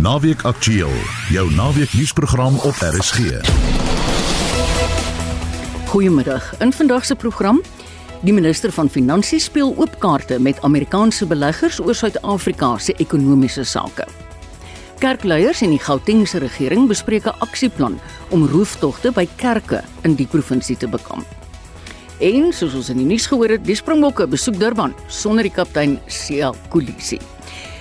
Naweek Aktueel, jou naweek nuusprogram op RSG. Goeiemiddag. In vandag se program Die minister van Finansies speel oop kaarte met Amerikaanse beleggers oor Suid-Afrika se ekonomiese sake. Kerkleiers en die Gautengse regering bespreek 'n aksieplan om rooftogte by kerke in die provinsie te bekamp. En soos ons in die nuus gehoor het, die Springbokke besoek Durban sonder die kaptein Sia Kolisi.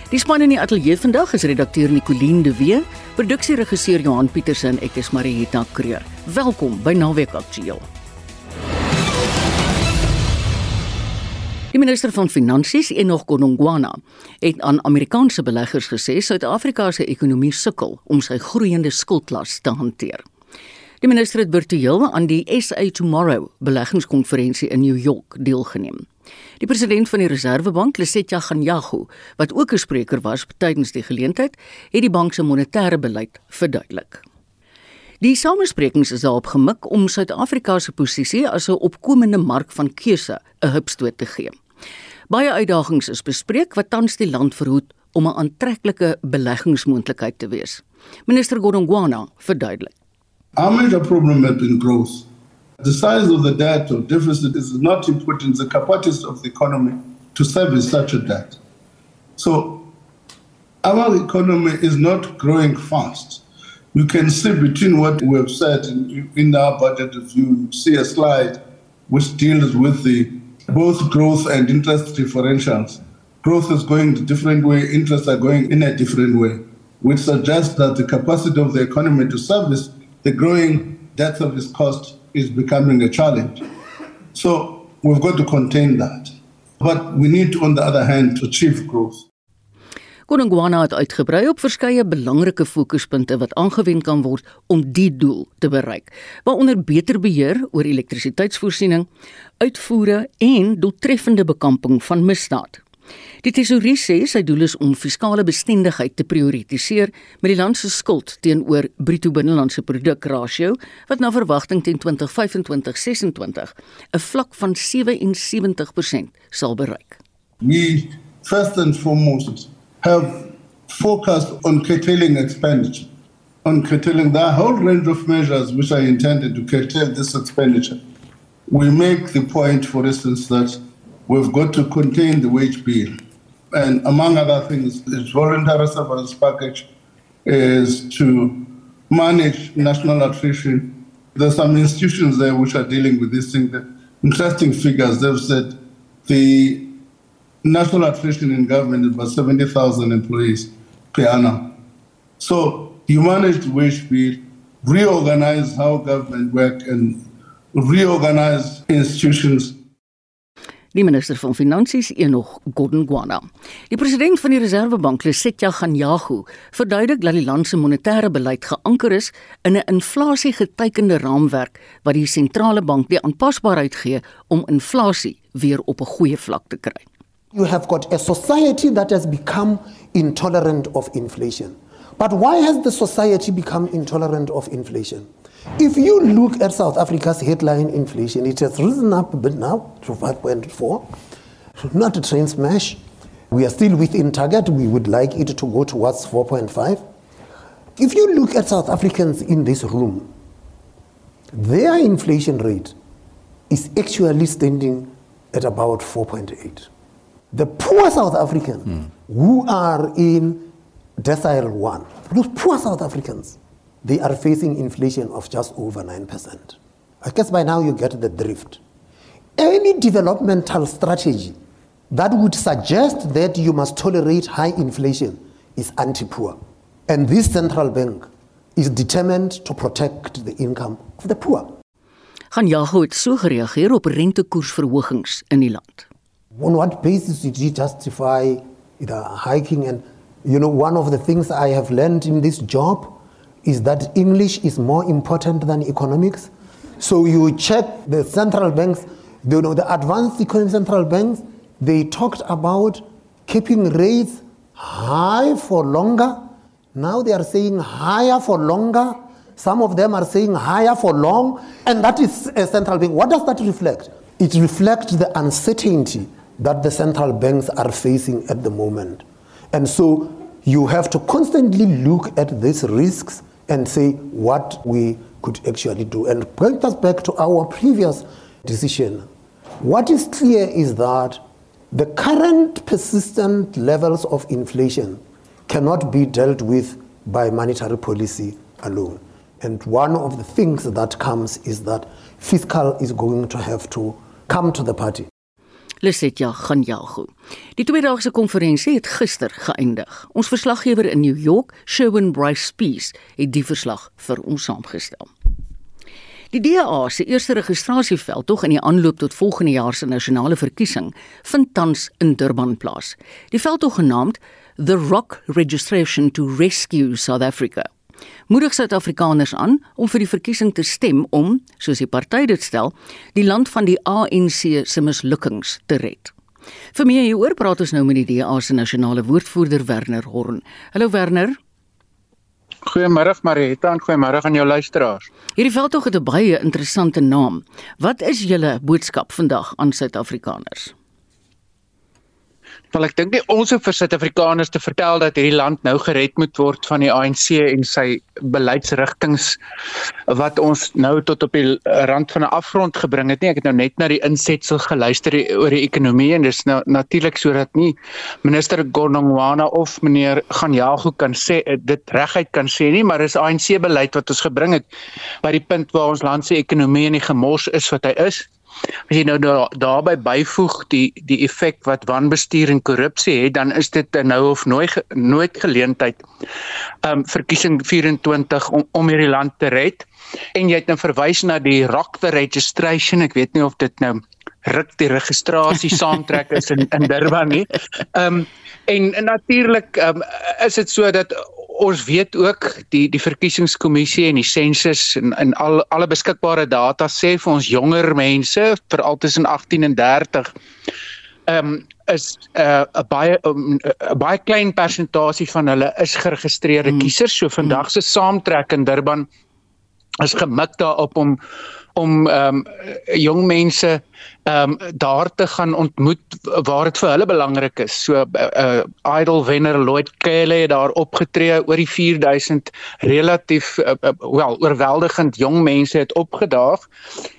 Die span in die ateljee vandag is redakteur Nicoline de Wee, produksieregisseur Johan Pietersen en ek is Marieta Kreur. Welkom by Naweek Aktueel. Die minister van Finansies, Enoch Godongwana, het aan Amerikaanse beleggers gesê Suid-Afrika se ekonomie sukkel om sy groeiende skuldlas te hanteer. Die minister het virtueel aan die SA Tomorrow beleggingskonferensie in New York deelgeneem. Die president van die Reserwebank, Lesetja Ganyago, wat ook 'n spreker was tydens die geleentheid, het die bank se monetêre beleid verduidelik. Die samesprekings is daarop gemik om Suid-Afrika se posisie as 'n opkomende mark van keuse 'n hupstoot te gee. Baie uitdagings is bespreek wat tans die land verhoed om 'n aantreklike beleggingsmoontlikheid te wees. Minister Godongwana verduidelik. Our major problem has been growth. The size of the debt or deficit is not important, the capacity of the economy to service such a debt. So our economy is not growing fast. You can see between what we have said in, in our budget, if you see a slide which deals with the both growth and interest differentials. Growth is going a different way, interests are going in a different way, which suggests that the capacity of the economy to service the growing debt service cost is becoming a challenge. So we've got to contain that. But we need, to, on the other hand, to achieve growth. Koningwana het uitgebrei op verskeie belangrike fokuspunte wat aangewend kan word om die doel te bereik, waaronder beter beheer oor elektrisiteitsvoorsiening, uitvoere en doeltreffende bekamping van misdaad. Die tesourier sê sy doel is om fiskale bestendigheid te prioritiseer met die land se skuld teenoor bruto binnelandse produk rasio wat na verwagting teen 2025-26 'n vlak van 77% sal bereik. We first and foremost have focused on curtailing expenditure, on curtailing the whole range of measures which are intended to curtail this expenditure. We make the point, for instance, that we've got to contain the wage bill and among other things, this voluntary severance package is to manage national attrition. There's some institutions there which are dealing with this thing. Interesting figures, they've said the national attrition in government is about 70,000 employees per annum. So you manage the wage bill, reorganize how government work and reorganize institutions die minister van finansies Enoch Godongwana. Die president van die Reserwebank, Lesetja Ganyago, verduidelik dat die land se monetêre beleid geanker is in 'n inflasiegetekende raamwerk wat die sentrale bank die aanpasbaarheid gee om inflasie weer op 'n goeie vlak te kry. You have got a society that has become intolerant of inflation. But why has the society become intolerant of inflation? If you look at South Africa's headline inflation, it has risen up a bit now to 5.4. Not a train smash. We are still within target. We would like it to go towards 4.5. If you look at South Africans in this room, their inflation rate is actually standing at about 4.8. The poor South Africans mm. who are in decile one, those poor South Africans, they are facing inflation of just over 9%. I guess by now you get the drift. Any developmental strategy that would suggest that you must tolerate high inflation is anti poor. And this central bank is determined to protect the income of the poor. Gaan Jago het so gereageer op rentekoersverhogings in die land. On what basis did you justify the hiking and you know one of the things I have learned in this job is that English is more important than economics. So you check the central banks, you know, the advanced economic central banks, they talked about keeping rates high for longer. Now they are saying higher for longer. Some of them are saying higher for long. And that is a central bank. What does that reflect? It reflects the uncertainty that the central banks are facing at the moment. And so you have to constantly look at these risks and say what we could actually do. And bring us back to our previous decision. What is clear is that the current persistent levels of inflation cannot be dealt with by monetary policy alone. And one of the things that comes is that fiscal is going to have to come to the party. Lesetja gaan jago. Die tweedaagse konferensie het gister geëindig. Ons verslaggewer in New York, Sherwin Bryce Peace, het die verslag vir ons saamgestel. Die DA se eerste registrasieveld tog in die aanloop tot volgende jaar se nasionale verkiesing vind tans in Durban plaas. Die veld tog genaamd The Rock Registration to Rescue South Africa moedig Suid-Afrikaners aan om vir die verkiesing te stem om, soos die party dit stel, die land van die ANC se mislukkings te red. Vir meer hieroor praat ons nou met die DA se nasionale woordvoerder Werner Horn. Hallo Werner. Goeiemôre Marieta en goeiemôre aan jou luisteraars. Hierdie veldtog het 'n baie interessante naam. Wat is julle boodskap vandag aan Suid-Afrikaners? Wel ek dink nie ons hoef vir Suid-Afrikaners te vertel dat hierdie land nou gered moet word van die ANC en sy beleidsrigtings wat ons nou tot op die rand van 'n afgrond gebring het nie. Ek het nou net na die insetsel geluister oor die ekonomie en dis nou natuurlik sodat nie minister Gonongwana of meneer Ganjago kan sê dit reguit kan sê nie, maar dis ANC beleid wat ons gebring het by die punt waar ons land se ekonomie in die gemors is wat hy is. As jy nou daarbey byvoeg die die effek wat wanbestuur en korrupsie het, dan is dit 'n nou of nooit nooit geleentheid. Um verkiesing 24 om om hierdie land te red. En jy het nou verwys na die Rock the Registration. Ek weet nie of dit nou ruk die registrasie saamtrek is in in Durban nie. Um en, en natuurlik um, is dit so dat ons weet ook die die verkiesingskommissie en die sensus en en al alle beskikbare data sê vir ons jonger mense veral tussen 18 en 30 ehm um, is 'n uh, 'n baie 'n uh, baie klein persentasie van hulle is geregistreerde mm. kiesers. So vandag se saamtrek in Durban is gemik daarop om om ehm um, jong mense ehm um, daar te gaan ontmoet waar dit vir hulle belangrik is. So uh, uh Idol wenner Lloyd Kelly het daar opgetree oor die 4000 relatief uh, uh, wel oorweldigend jong mense het opgedaag.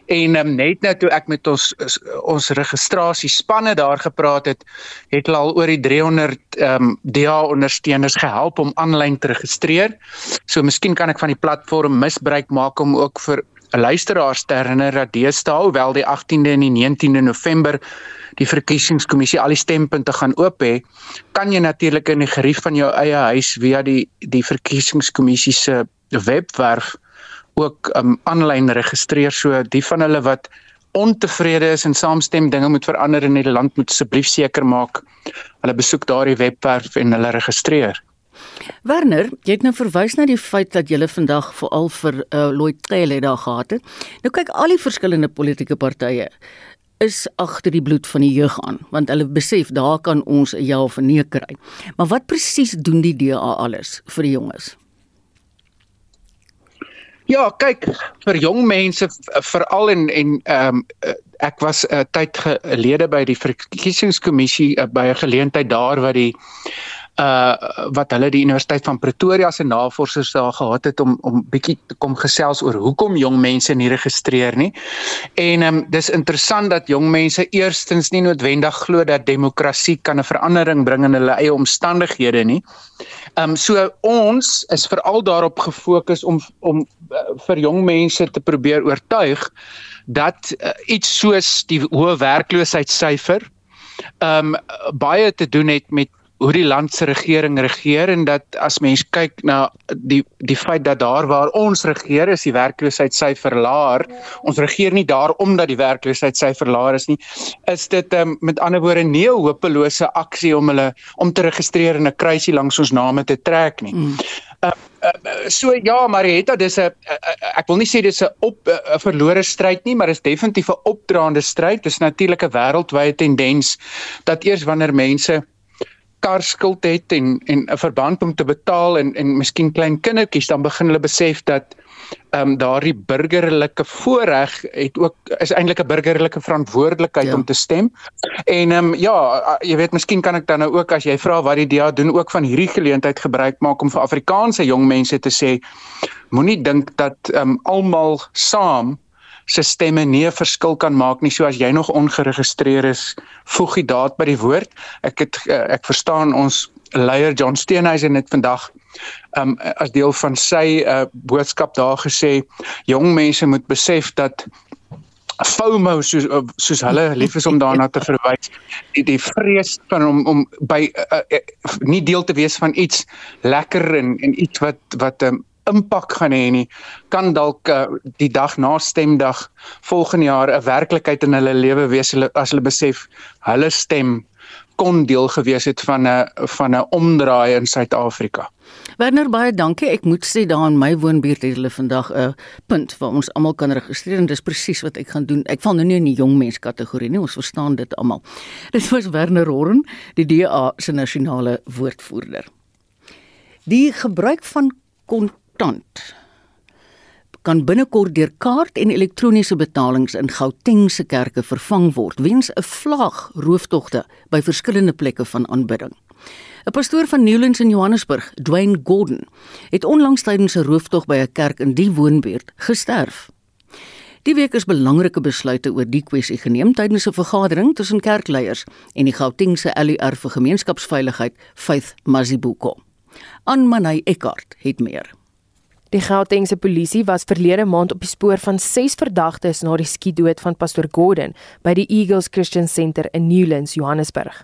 En um, net nou toe ek met ons ons registrasiespanne daar gepraat het, het hulle al oor die 300 ehm um, DA ondersteuners gehelp om aanlyn te registreer. So miskien kan ek van die platform misbruik maak om ook vir 'n luisteraar te herinner dat deesdae hoewel die 18de en die 19de November die verkiesingskommissie al die stempunte gaan oop hê, kan jy natuurlik in die gerief van jou eie huis via die die verkiesingskommissie se webwerf ook um aanlyn registreer so die van hulle wat ontevrede is en saamstem dinge moet verander in die land moet asseblief seker maak hulle besoek daardie webwerf en hulle registreer. Werner, jy het nou verwys na die feit dat jy vandag veral vir uh, Lloyd Tale daar gehad het. Nou kyk al die verskillende politieke partye is agter die bloed van die jeug aan want hulle besef daar kan ons 'n ja of nee kry. Maar wat presies doen die DA alles vir die jonges? Ja, kyk vir jong mense veral en en ehm um, ek was 'n uh, tyd gelede by die verkiesingskommissie uh, by 'n geleentheid daar wat die uh wat hulle die Universiteit van Pretoria se navorsers daar gehad het om om bietjie te kom gesels oor hoekom jong mense nie registreer nie. En ehm um, dis interessant dat jong mense eerstens nie noodwendig glo dat demokrasie kan 'n verandering bring in hulle eie omstandighede nie. Ehm um, so ons is veral daarop gefokus om om uh, vir jong mense te probeer oortuig dat uh, iets soos die hoë werkloosheidssyfer ehm um, baie te doen het met hoe die land se regering regeer en dat as mens kyk na die die feit dat daar waar ons regeer is die werkloosheidsyfer laer. Ons regeer nie daar omdat die werkloosheidsyfer laer is nie. Is dit um, met ander woorde nie 'n hopelose aksie om hulle om te registreer en 'n kruisie langs ons name te trek nie. Mm. uh, uh, so ja Marietta dis 'n uh, ek wil nie sê dis 'n op 'n verlore stryd nie maar dis definitief 'n opdraande stryd. Dis natuurlik 'n wêreldwye tendens dat eers wanneer mense karskuld het en en 'n verband om te betaal en en miskien klein kindertjies dan begin hulle besef dat ehm um, daardie burgerlike voorreg het ook is eintlik 'n burgerlike verantwoordelikheid ja. om te stem. En ehm um, ja, jy weet miskien kan ek dan nou ook as jy vra wat die DA doen ook van hierdie geleentheid gebruik maak om vir Afrikaanse jong mense te sê moenie dink dat ehm um, almal saam se stemme nie 'n verskil kan maak nie. So as jy nog ongeregistreer is, voeg die daad by die woord. Ek het eh, ek verstaan ons leier John Steenhuisen het vandag um as deel van sy uh, boodskap daar gesê jong mense moet besef dat FOMO soos uh, soos hulle lief is om daarna te verwys die die vrees van om om by uh, uh, nie deel te wees van iets lekker en en iets wat wat um, impak gaan hê nie kan dalk uh, die dag na stemdag volgende jaar 'n werklikheid in hulle lewe wees as hulle besef hulle stem kon deel gewees het van 'n van 'n omdraai in Suid-Afrika. Werner baie dankie. Ek moet sê daar in my woonbuurt het hulle vandag 'n punt waar ons almal kan registreer en dis presies wat ek gaan doen. Ek val nou nie in die jong mens kategorie nie. Ons verstaan dit almal. Dit was Werner Horn, die DA se nasionale woordvoerder. Die gebruik van kontant kan binnekort deur kaart en elektroniese betalings in Gauteng se kerke vervang word weens 'n vlaag rooftogte by verskillende plekke van aanbidding. 'n Pastoor van Newlands in Johannesburg, Dwayne Gordon, het onlangs tydens 'n rooftog by 'n kerk in die woonbuurt gesterf. Die week is belangrike besluite oor die kwessie geneem tydens 'n vergadering tussen kerkleiers en die Gautengse LUR vir gemeenskapsveiligheid, Faith Mazibuko. Anmanay Eckart het meer. Die Gautengse polisie was verlede maand op die spoor van 6 verdagtes na die skietdood van Pastor Gordon by die Eagles Christian Center in Newlands, Johannesburg.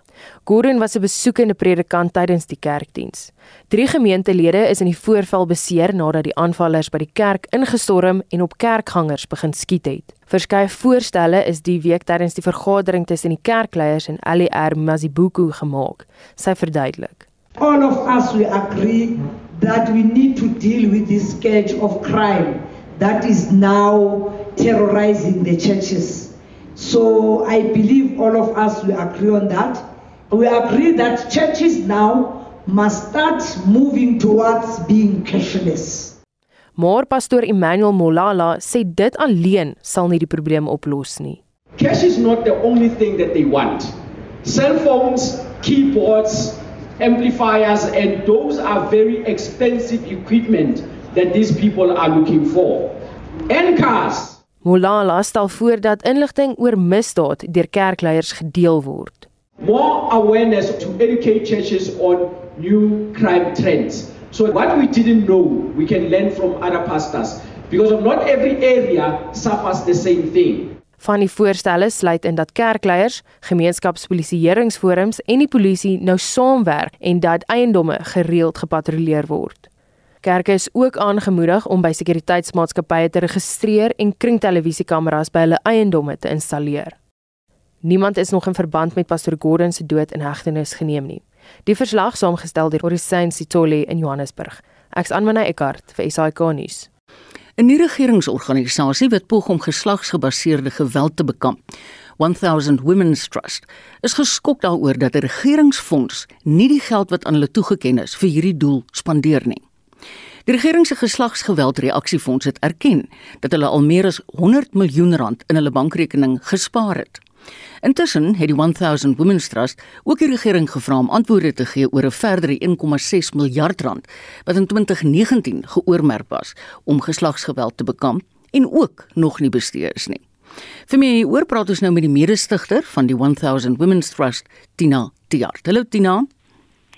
Gordon was 'n besoekende predikant tydens die kerkdiens. Drie gemeentelede is in die voorval beseer nadat die aanvallers by die kerk ingestorm en op kerkgangers begin skiet het. Verskeie voorstelle is die week tydens die vergadering tussen die kerkleiers en LER Mazibuko gemaak. Sy verduidelik. All of us we agree that we need to deal with this scourge of crime that is now terrorizing the churches. So I believe all of us we agree on that. We agree that churches now must start moving towards being cashless. Maar pastoor Emmanuel Molala sê dit alleen sal nie die probleem oplos nie. Cash is not the only thing that they want. Cell phones, keyboards, amplifiers, and those are very expensive equipment that these people are looking for. And cars. Mulala stel voor dat inligting oor misdaad deur kerkleiers gedeel word. More awareness to educate churches on new crime trends. So what we didn't know, we can learn from other pastors because of not every area suffers the same thing. Van die voorstelle sluit in dat kerkleiers, gemeenskapspolisieeringsforums en die polisie nou saamwerk en dat eiendomme gereeld gepatrolleer word. Kerke is ook aangemoedig om by sekuriteitsmaatskappye te registreer en kringtelevisiekameras by hulle eiendomme te installeer. Niemand is nog in verband met Pastor Gordon se dood in hegtenis geneem nie. Die verslag saamgestel deur Orisain Sitole in Johannesburg. Ek's Anmane Eckart vir SAK nuus. 'n nuwe regeringsorganisasie wat poog om geslagsgebaseerde geweld te bekamp. 1000 Women's Trust is geskok daaroor dat 'n regeringsfonds nie die geld wat aan hulle toegeken is vir hierdie doel spandeer nie. Die regering se geslagsgeweldreaksiefonds het erken dat hulle al meer as 100 miljoen rand in hulle bankrekening gespaar het. Intussen het die 1000 Women's Trust ook die regering gevra om antwoorde te gee oor 'n verdere 1,6 miljard rand wat in 2019 geoormerk was om geslagsgeweld te bekamp en ook nog nie bestee is nie. Vir my oor praat ons nou met die mede-stigter van die 1000 Women's Trust, Tina Tiart. Hallo Tina.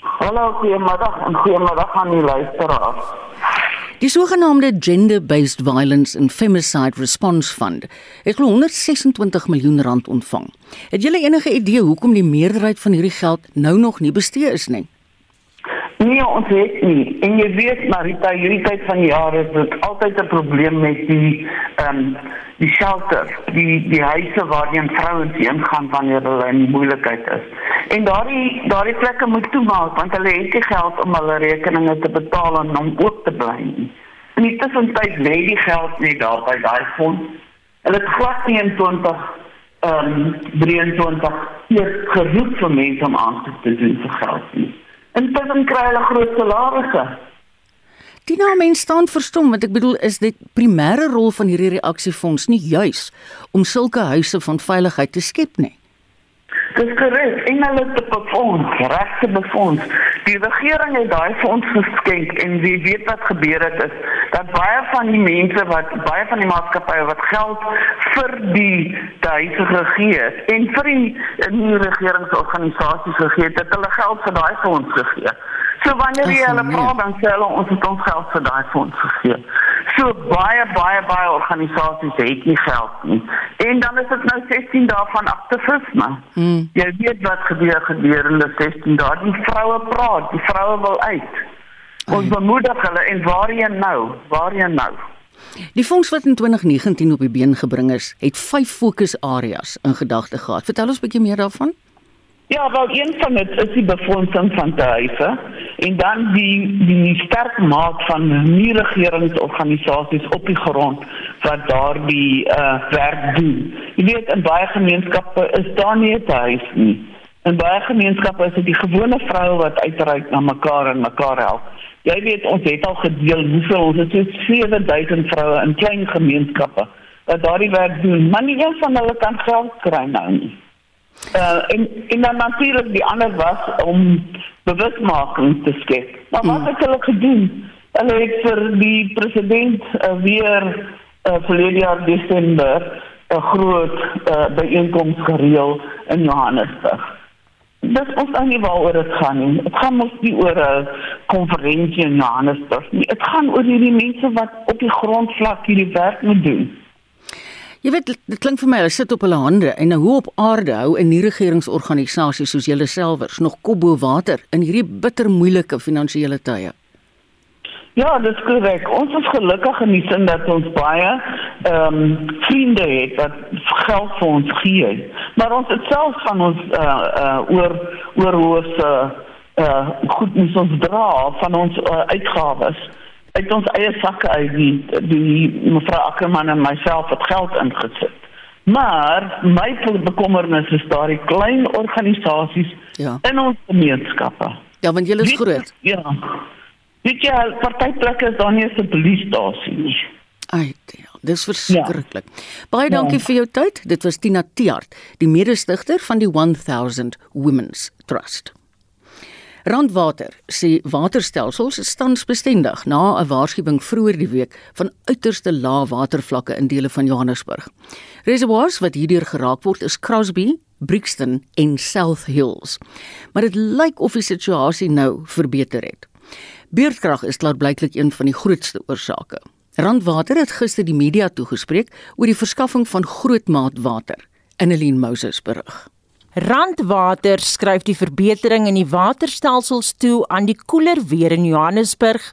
Hallo, goeiemiddag en goeiemiddag aan die luisteraars. Die sogenaamde Gender-Based Violence and Femicide Response Fund het 126 miljoen rand ontvang. Het julle enige idee hoekom die meerderheid van hierdie geld nou nog nie bestee is nie? Nee, ons weet nie. En jy weet Marita, hierdie tyd van die jaar is dit altyd 'n probleem met die ehm um, die shelter, die die huise waarheen vrouens heen gaan wanneer hulle in moeilikheid is. En daardie daardie plekke moet toemaak want hulle het nie geld om hulle rekeninge te betaal en om oop te bly nie. In die tussentyd lê die geld net daar by daai fonds. Hulle het glad nie in 20 ehm um, 23 eers geroep vir mense om aan te doen vir geld nie. Intussen kry hulle groot salarisse. Die nou mense staan verstom want ek bedoel is dit primêre rol van hierdie reaksiefonds nie juis om sulke huise van veiligheid te skep nie. Dis korrek. En hulle het befonds, regte befonds. Die regering het daai fonds geskenk en wie weet wat gebeur het is dat baie van die mense wat baie van die maatskappye wat geld vir die huise gegee het en vir die, die regeringsorganisasies gegee het, het hulle geld vir daai fonds gegee. So wanneer jy hulle vra dan sê hulle ons het ons geld vir daai fonds gegee. So baie baie baie organisasies het nie geld nie. En dan is dit nou 16 dae van aktivisme. Hmm. Jy weet wat gebeur gedurende 16 dae. Die vroue praat, die vroue wil uit. Ons bemoedig hulle en waarheen nou? Waarheen nou? Die fonds wat in 2019 op die been gebring is, het vyf fokusareas in gedagte gehad. Vertel ons 'n bietjie meer daarvan. Ja, wel een van dit is die befondsing van huise en dan die die sterk maak van nie regeringsorganisasies op die grond wat daardie uh werk doen. Jy weet in baie gemeenskappe is daar nie 'n huis nie. In baie gemeenskappe is dit die gewone vroue wat uitreik na mekaar en mekaar help. Jy weet ons het al gedeel hoeveel ons het so 7000 vroue in klein gemeenskappe wat daardie werk doen, maar nie een van hulle kan geld kry nou nie. Uh, en en dan natuurlik die ander was om bewusmaking te skep. Maar wat hmm. het hulle gedoen? Hulle het vir die president uh, weer uh, verlede jaar Desember 'n groot uh, byeenkoms gereël in Johannesburg. Dis ons nou nie waaroor dit gaan nie. Dit gaan mos nie oor 'n konferensie in Johannesburg nie. Dit gaan oor hierdie mense wat op die grondvlak hierdie werk moet doen. Jy weet dit klink vir my hulle sit op hulle hande en nou hoe op aarde hou 'n nie-regeringsorganisasie soos julle selfers nog kop bo water in hierdie bitter moeilike finansiële tye. Ja, dis korrek. Ons is gelukkig in die sin dat ons baie ehm um, vriende het wat geld vir ons gee. Maar ons het self van ons uh uh oor oor hoe ons uh, goed moet ons dra van ons uh, uitgawes uit ons eie sakke uit die die mevrou Ackerman en myself het geld ingesit. Maar my bekommernis is daar die klein organisasies ja. in ons gemeenskappe. Ja, want julle is groot. Ja. Dit ja, partyplekke is daar nie 'n polisiestasie nie. Ai, dis verskriklik. Ja. Baie dankie ja. vir jou tyd. Dit was Tina Tiart, die mede-stigter van die 1000 Women's Trust. Randwater sê waterstelsels is stansbestendig na 'n waarskuwing vroeër die week van uiterste lae watervlakke in dele van Johannesburg. Reservoirs wat hierdeur geraak word is Crosby, Brixton en South Hills. Maar dit lyk of die situasie nou verbeter het. Beurtkrag is klaarblyklik een van die grootste oorsake. Randwater het gister die media toegespreek oor die verskaffing van grootmaatwater. Annelien Moses berig. Randwater skryf die verbetering in die waterstelsels toe aan die koeler weer in Johannesburg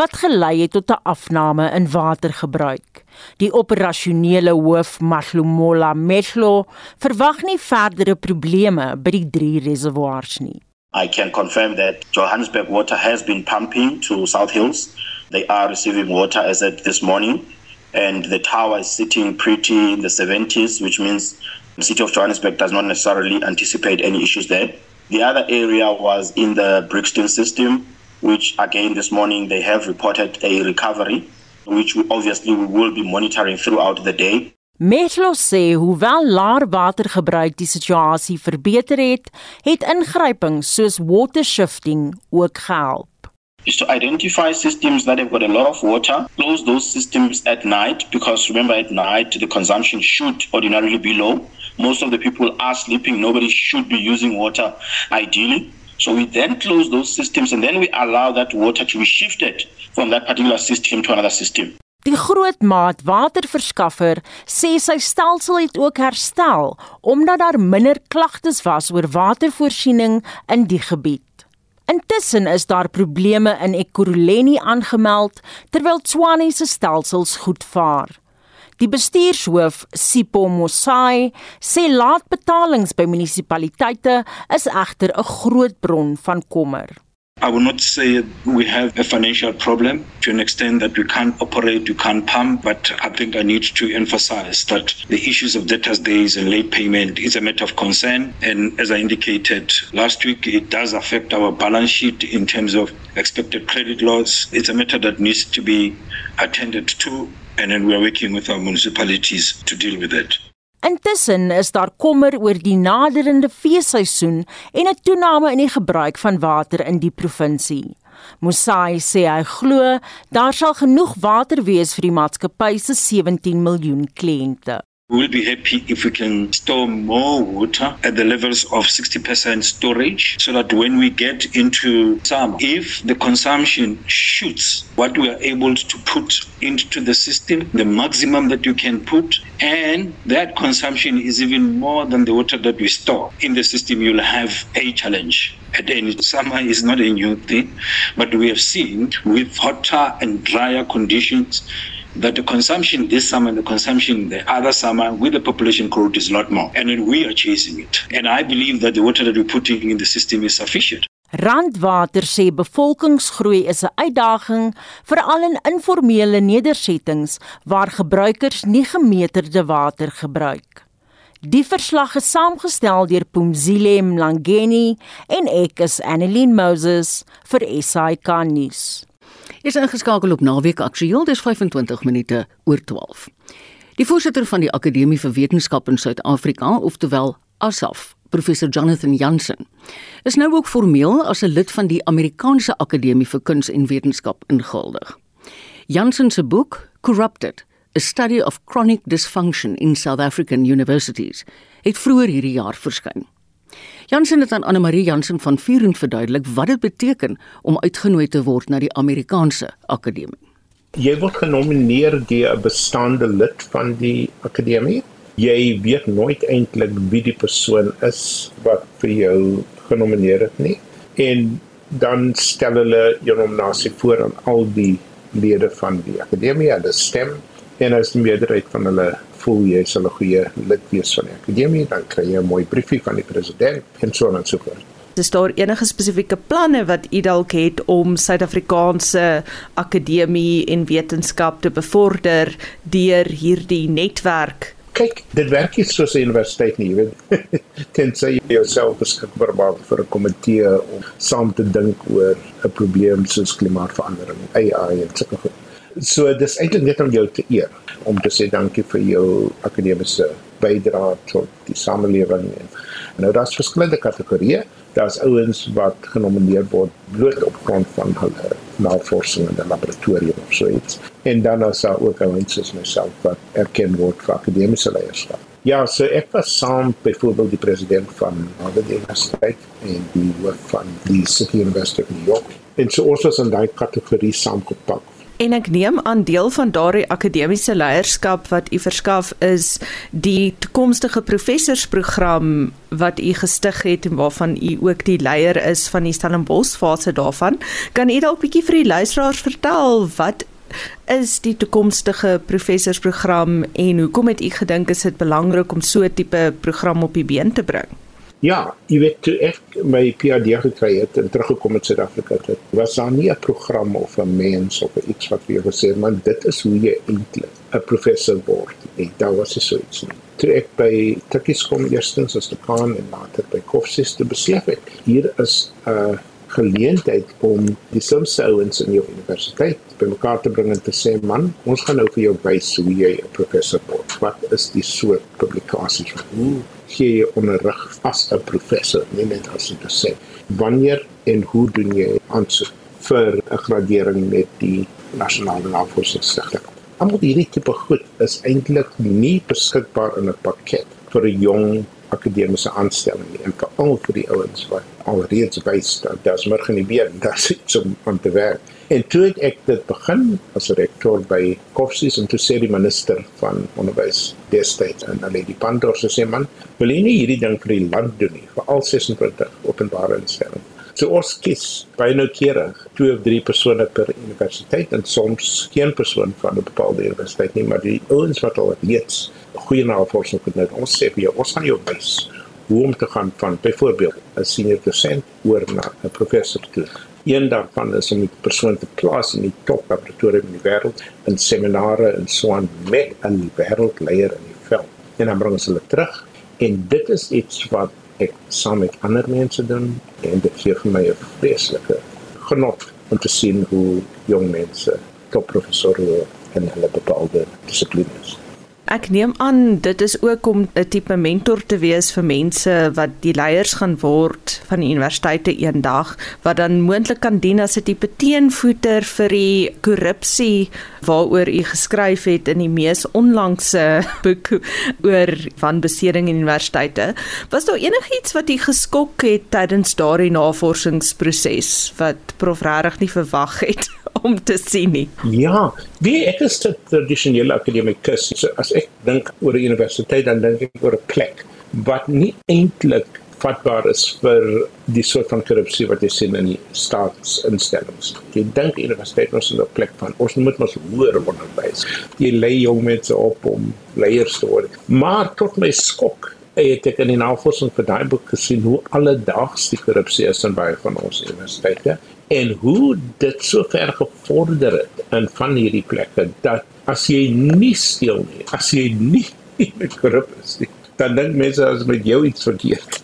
wat gelei het tot 'n afname in watergebruik. Die operasionele hoof Mahlomola Mehlo verwag nie verdere probleme by die drie reservoirs nie. I can confirm that Johannesburg water has been pumping to South Hills. They are receiving water as at this morning and the tower is sitting pretty in the 70s which means The city of Johannesburg does not necessarily anticipate any issues there. The other area was in the Brixton system, which again this morning they have reported a recovery, which we obviously we will be monitoring throughout the day. Metro sê hoewel laer watergebruik die situasie verbeter het, het ingrypings soos water shifting ook gehelp. Is to identify systems that have got a lot of water, close those systems at night because remember at night the consumption should ordinarily be low. Most of the people are sleeping. Nobody should be using water ideally. So we then close those systems and then we allow that water to be shifted from that particular system to another system. Die grootmaat waterverskaffer sê sy stelsel het ook herstel omdat daar minder klagtes was oor watervoorsiening in die gebied. Intussen is daar probleme in Ekurhuleni aangemeld terwyl Tshwane se stelsels goed vaar. Die bestuurshoof, Sipho Mosai, sê laatbetalings by munisipaliteite is egter 'n groot bron van kommer. I will not say we have a financial problem to an extent that we can't operate, we can't pump, but I think I need to emphasize that the issues of debtors days and late payment is a matter of concern. And as I indicated last week, it does affect our balance sheet in terms of expected credit loss. It's a matter that needs to be attended to, and then we are working with our municipalities to deal with it. Intussen is daar kommer oor die naderende feesseisoen en 'n toename in die gebruik van water in die provinsie. Musai sê hy glo daar sal genoeg water wees vir die maatskappy se 17 miljoen kliënte. We'll be happy if we can store more water at the levels of 60% storage so that when we get into summer, if the consumption shoots what we are able to put into the system, the maximum that you can put, and that consumption is even more than the water that we store in the system, you'll have a challenge. At any summer is not a new thing, but we have seen with hotter and drier conditions that the consumption this summer and the consumption the other summer with the population growth is a lot more. And then we are chasing it. And I believe that the water that we're putting in the system is sufficient. Randwater sê bevolkingsgroei is 'n uitdaging veral in informele nedersettings waar gebruikers nie gemeterde water gebruik. Die verslag is saamgestel deur Pumzile Mlangeni en ek is Annelien Moses vir SAK nuus is ingeskakel op Naweek Aktueel dis 25 minute oor 12. Die voorsitter van die Akademie vir Wetenskap in Suid-Afrika, oftewel ASAF, professor Jonathan Jansen, is nou ook formeel as 'n lid van die Amerikaanse Akademie vir Kuns en Wetenskap ingehuldig. Jansen se boek Corrupted: A Study of Chronic Dysfunction in South African Universities het vroeër hierdie jaar verskyn. Jansen het aan Anne Marie Jansen van Vuren verduidelik wat dit beteken om uitgenooi te word na die Amerikaanse Akademie. Jy word genomineer deur 'n bestaande lid van die akademie. Jy weet nooit eintlik wie die persoon is wat vir jou genomineer het nie. En dan stel hulle jou nominasie voor aan al die lede van die akademie, hulle stem en as die meerderheid van hulle voel jy sal 'n goeie lid wees van die akademie, dan kry jy 'n mooi briefie van die president en so en so voort. Is daar enige spesifieke planne wat u dalk het om Suid-Afrikaanse akademie en wetenskap te bevorder deur hierdie netwerk? Kyk, dit werk nie soos 'n universiteit nie, jy weet. Tensy jy jouself beskikbaar maak vir 'n komitee om saam te dink oor 'n probleem soos klimaatsverandering, AI en sulke goed. So dis eintlik net om jou te eer om te sê dankie vir jou akademiese bydrae tot die samelewing. Nou daar's verskillende kategorieë. Daar's ouens wat genomineer word bloot op grond van hulle navorsing in die laboratorium of so iets. En dan is daar ook ouens soos myself wat erken word vir akademiese leierskap. Ja, so ek was saam byvoorbeeld die president van Harvard University en die hoof van die City University of New York. En so ons was in daai kategorie saamgepak En ek neem aan deel van daardie akademiese leierskap wat u verskaf is die toekomstige professorsprogram wat u gestig het en waarvan u ook die leier is van die Stellenbosch fase daarvan. Kan u dalk bietjie vir die luisteraars vertel wat is die toekomstige professorsprogram en hoekom het u gedink is dit belangrik om so 'n tipe program op die been te bring? Ja, jy weet toe ek my PhD gekry het en teruggekom het Suid-Afrika toe, was daar nie 'n program of 'n mens of iets wat vir jou gesê het, man, dit is hoe jy eintlik 'n professor word. Nee, daar was so iets nie. Toe ek by Tikkies kom eerstens as dekaan en later by Koffsies te besef het, hier is 'n uh, geleentheid om die slimste ouens in jou universiteit bymekaar te bring en te sê man, ons gaan nou vir jou wys hoe jy 'n professor word. Wat is die soort publikasies wat hoe gee jy onderrig as 'n professor, nie net as 'n dosent. Wanneer en hoe doen jy aansoek vir 'n gradering met die nasionale navorsingsstigting? Almal hierdie tipe goed is eintlik nie beskikbaar in 'n pakket vir 'n jong akademiese aanstelling nie en veral vir die ouens wat alreeds wys dat daar's meer geen been, daar's iets om aan te werk. En toe het ek dit begin as rektor by Koffsies en toe sê die minister van onderwys destyds en hulle die Pandor sê man, wil jy nie hierdie ding vir die land doen nie, vir al 26 openbare instellings. So ons kies baie noukeurig twee of drie persone per universiteit en soms geen persoon van 'n bepaalde universiteit nie, maar die ouens wat al reeds goeie navorsing gedoen het. Ons sê vir jou, ons gaan jou wys hoe om te gaan van byvoorbeeld 'n senior dosent oor na 'n professor toe. Een daarvan is om die persoon te plaas in die top laboratorium in die wêreld in seminare en so aan met 'n wêreldleier in die veld. En dan bring ons hulle terug en dit is iets wat ek saam met ander mense doen en dit gee vir my 'n vreeslike genot om te sien hoe jong mense topprofessore in hulle bepaalde dissiplines. Ek neem aan dit is ook om 'n tipe mentor te wees vir mense wat die leiers gaan word van die universiteite eendag wat dan moontlik kan dien as 'n tipe teenvoeter vir die korrupsie waaroor u geskryf het in die mees onlangse boek oor wanbeseding in universiteite. Was daar enigiets wat u geskok het tydens daardie navorsingsproses wat prof regtig nie verwag het? om te sien nie. Ja, wie ek is 'n tradisionele akademikus. So as ek dink oor 'n universiteit dan dink ek oor 'n plek wat nie eintlik vatbaar is vir die soort van korrupsie wat jy sien in die staatsinstellings. Jy dink universiteit is 'n plek van ons moet ons hoër onderwys. Jy lei jong mense op om leiers te word. Maar tot my skok het ek in die navorsing vir daai boek gesien hoe alledaags die korrupsie is in baie van ons universiteite en hoe dit so ver gevorder het in van hierdie plekke dat as jy nie steel nie, as jy nie korrup is nie, dan dink mense as met jou iets verkeerd.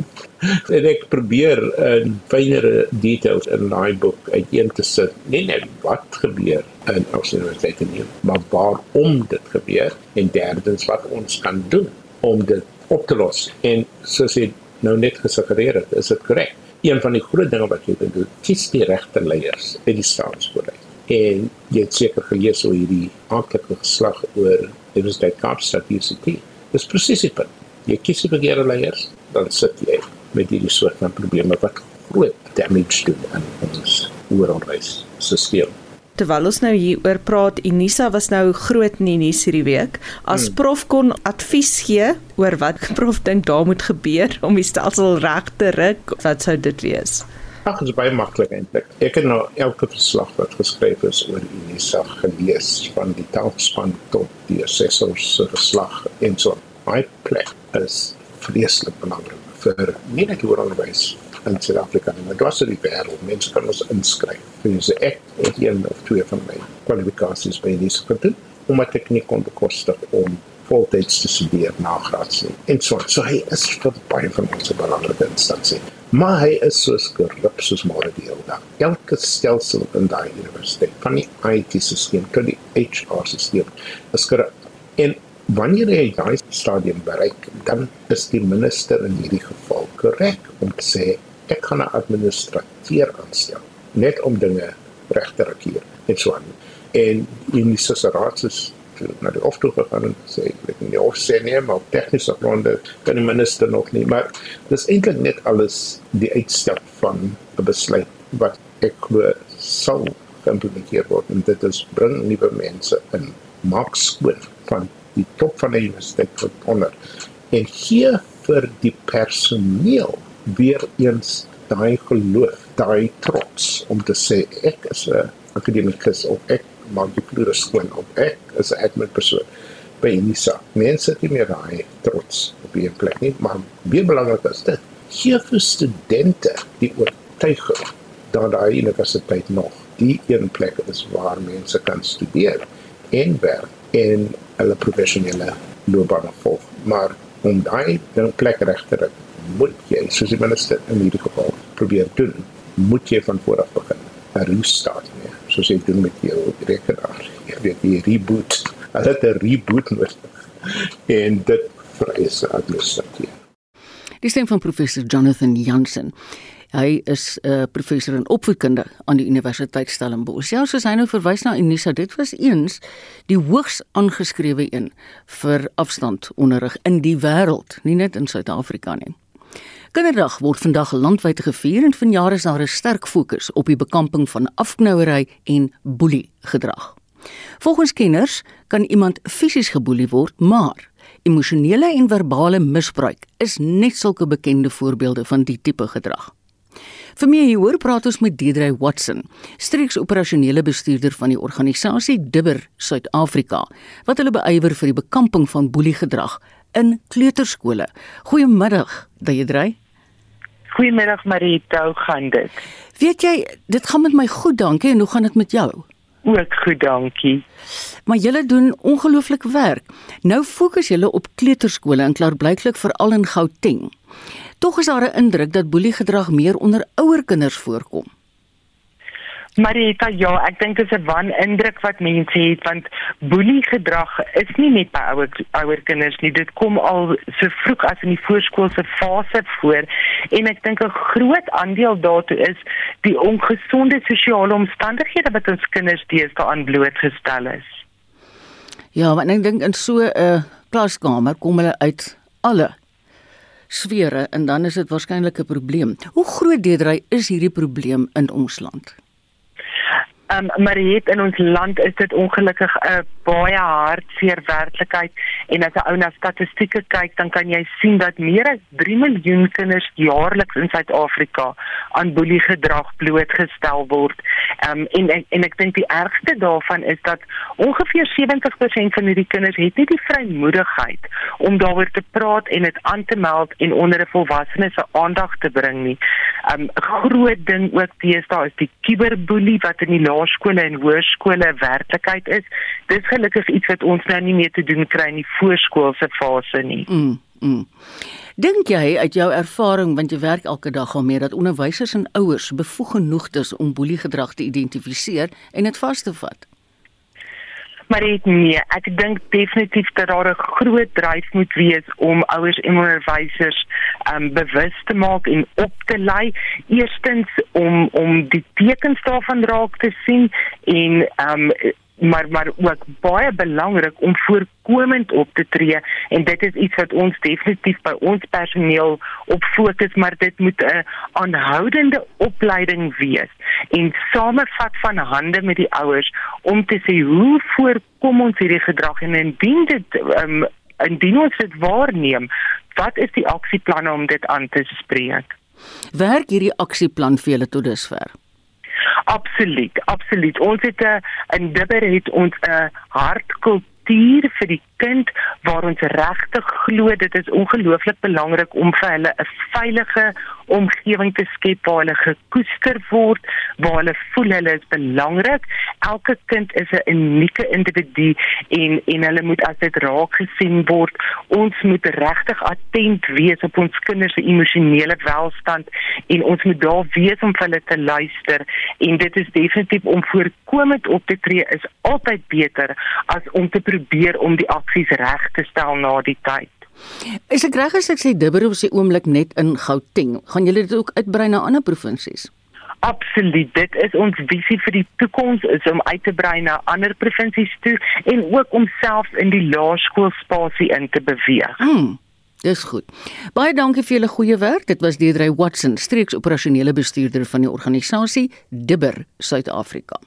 en ek probeer in fynere details in daai boek uiteen te sit, nie net wat gebeur in ons universiteite nie, maar waarom dit gebeur en derdens wat ons kan doen om dit op te los. En soos jy nou net gesuggereer het, is dit korrek een van die groot dinge wat jy kan doen, kies die regte leiers uit die staatskool. En jy het seker gelees oor hierdie aanklike geslag oor Universiteit Kaapstad UCT. Dis presies dit. Jy kies die verkeerde leiers, dan sit jy met hierdie soort van probleme wat groot damage doen aan ons onderwysstelsel terwyl ons nou hier oor praat, Unisa was nou groot die nuus hierdie week. As hmm. prof kon advies gee oor wat prof dink daar moet gebeur om die stelsel reg te ruk, wat sou dit wees? Ag, dit is baie maklik eintlik. Ek het nou elke verslag wat geskryf is oor Unisa gelees van die taalspan tot die assessors se verslag en so. My plek is vreeslik belangrik vir nie net oor onderwys in Suid-Afrika nie, maar dit in die wêreld. Mense kan ons inskryf. Dus ek het een of twee van my kwalifikasies by hierdie gedoen omdat ek nie kon bekostig om voltyds te studeer na graad nie. En so, so hy is vir baie van ons 'n belangrike instansie. Maar hy is so skerp soos môre die hele dag. Elke stelsel in daai universiteit, van die IT-stelsel tot die HR-stelsel, is skerp. En wanneer jy daai stadium bereik, dan is die minister in hierdie geval korrek om te sê ek gaan 'n administrateur aanstel net om dinge reg te regeer en so aan. En in die soseraats na die hof toe gegaan en sê ek weet nie of sê nie maar tegniese gronde kan die minister nog nie maar dis eintlik net alles die uitstel van 'n besluit wat ek glo sal geïmplementeer word en dit is bring nuwe mense in maak skoon van die top van die universiteit tot onder en hier vir die personeel weer eens daai geloof, daai trots om te sê ek is 'n akademikus of ek maak die vloere skoon of ek is 'n admin persoon by Unisa. Mense het nie meer daai trots op die plek nie, maar baie belangrik is dit gee vir studente die oortuiging dat daai universiteit nog die een plek is waar mense kan studeer en werk en hulle professionele loopbaan volg. Maar om daai plek reg te kry, moet jy soos die minister in hierdie geval probeer doen, moet jy van voor af begin. 'n Restart nie, soos jy doen met jou rekenaar. Jy weet die reboot. Hulle het 'n reboot nodig. En dit vereis administrasie. Die stem van professor Jonathan Jansen. Hy is 'n uh, professor in opvoedkunde aan die Universiteit Stellenbosch. Ja, soos hy nou verwys na Unisa, dit was eens die hoogs aangeskrewe een vir afstandonderrig in die wêreld, nie net in Suid-Afrika nie. Kinderdag word vandag landwyd gevier en vanjaar is daar 'n sterk fokus op die bekamping van afknouery en boelie gedrag. Volgens kenners kan iemand fisies geboelie word, maar emosionele en verbale misbruik is net sulke bekende voorbeelde van die tipe gedrag. Vir meer hieroor praat ons met Deidre Watson, streeks operasionele bestuurder van die organisasie Dibber Suid-Afrika, wat hulle beywer vir die bekamping van boeliegedrag in kleuterskole. Goeiemiddag, Deidre. Goeiemiddag Marita, hoe gaan dit? Weet jy, dit gaan met my goed, dankie. En hoe gaan dit met jou? Ook goed, dankie. Maar julle doen ongelooflik werk. Nou fokus julle op kleuterskole en klaarblyklik veral in Gauteng. Tog is daar 'n indruk dat boeliegedrag meer onder ouer kinders voorkom. Marita, ja, ek dink dit is 'n wan indruk wat mense het want boelie gedrag is nie net by ouer ouer kinders nie. Dit kom al so vroeg as in die voorskoolse fase voor en ek dink 'n groot aandeel daartoe is die ongesonde sosiale omstandighede wat ons kinders deesdae aan blootgestel is. Ja, want ek dink in so 'n uh, klaskamer kom hulle uit alle sfere en dan is dit waarskynlik 'n probleem. Hoe groot deedry is hierdie probleem in ons land? Um, maar het in ons land is dit ongelukkig 'n baie hartseer werklikheid en as 'n ou na statistieke kyk dan kan jy sien dat meer as 3 miljoen kinders jaarliks in Suid-Afrika aan boeliegedrag blootgestel word. Um, en en, en ek dink die ergste daarvan is dat ongeveer 70% van hierdie kinders het nie die vrymoedigheid om daaroor te praat en dit aan te meld en onder 'n volwassene se aandag te bring nie. 'n um, Groot ding ook teenoor is die kiberboelie wat in die laerskole en hoërskole werklikheid is. Dis gelukkig iets wat ons nou nie meer te doen kry in die voorskoolse fase nie. Mm. Mm. Dink jy uit jou ervaring want jy werk elke dag meer dat onderwysers en ouers bevoeg genoeg is om boeliegedrag te identifiseer en dit vas te vat? Maar dit nee, ek dink definitief dat daar 'n groot dryf moet wees om ouers en onderwysers um bewus te maak en op te lei. Eerstens om om die tekens daarvan raak te sien en um maar maar ook baie belangrik om voorkomend op te tree. En dit is iets wat ons definitief by ons personeel op fokus maar dit moet 'n aanhoudende opleiding wees en samevat van hande met die ouers om te sê hoe voorkom ons hierdie gedrag? En indien dit um, indien ons dit waarneem wat is die aksieplanne om dit aan te spreek? Werk hierdie aksieplan vir julle tot dusver Absoluut, absoluut. Ons het 'n uh, in Dibber het ons 'n uh, hartkultuur vir die kind waar ons regtig glo dit is ongelooflik belangrik om vir hulle 'n veilige omgewing te skep waar hulle gekoester word, waar hulle voel hulle is belangrik. Elke kind is 'n unieke individu en en hulle moet as dit raak gesien word. Ons moet regtig attent wees op ons kinders se emosionele welstand en ons moet daar wees om vir hulle te luister en dit is definitief om voorkomend op te tree is altyd beter as om te probeer om die aksies reg te stel na die tyd. Is ek reg as ek sê Dibber op sy oomblik net in Gauteng? Gaan julle dit ook uitbrei na ander provinsies? Absoluut. Dit is ons visie vir die toekoms is om uit te brei na ander provinsies toe en ook om selfs in die laerskoolspasie in te beweeg. Hmm. Dis goed. Baie dankie vir julle goeie werk. Dit was Deidre Watson, streeks operasionele bestuurder van die organisasie Dibber Suid-Afrika.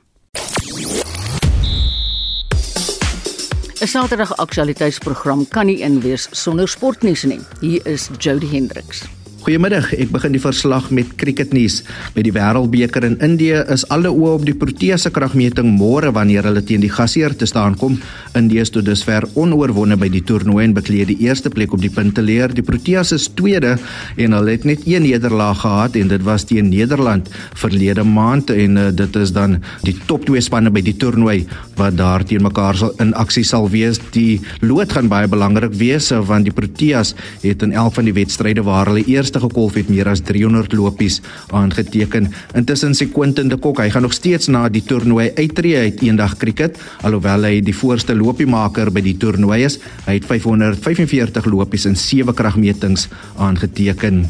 'n Saterdag aktualiteitsprogram kan nie inwees sonder sportnuus nie. Hier is Jody Hendriks. Goeiemiddag, ek begin die verslag met cricketnuus. By die Wêreldbeker in Indië is alle oë op die Protea se kragmeting môre wanneer hulle teen die gasheer te staan kom. Indië is tot dusver onoorwonde by die toernooi en bekleed die eerste plek op die punteleer. Die Proteas is tweede en hulle het net een nederlaag gehad en dit was teen Nederland verlede maand en uh, dit is dan die top 2 spanne by die toernooi wat daar teen mekaar sal in aksie sal wees. Die lood gaan baie belangrik wees want die Proteas het in 11 van die wedstryde waar hulle eers eerste gekolf het meer as 300 lopies aangeteken. Intussen sê Quentin de Kok, hy gaan nog steeds na die toernooi uittreë uit eendag cricket, alhoewel hy die voorste lopiemaker by die toernooi is. Hy het 545 lopies in sewe kragmetings aangeteken.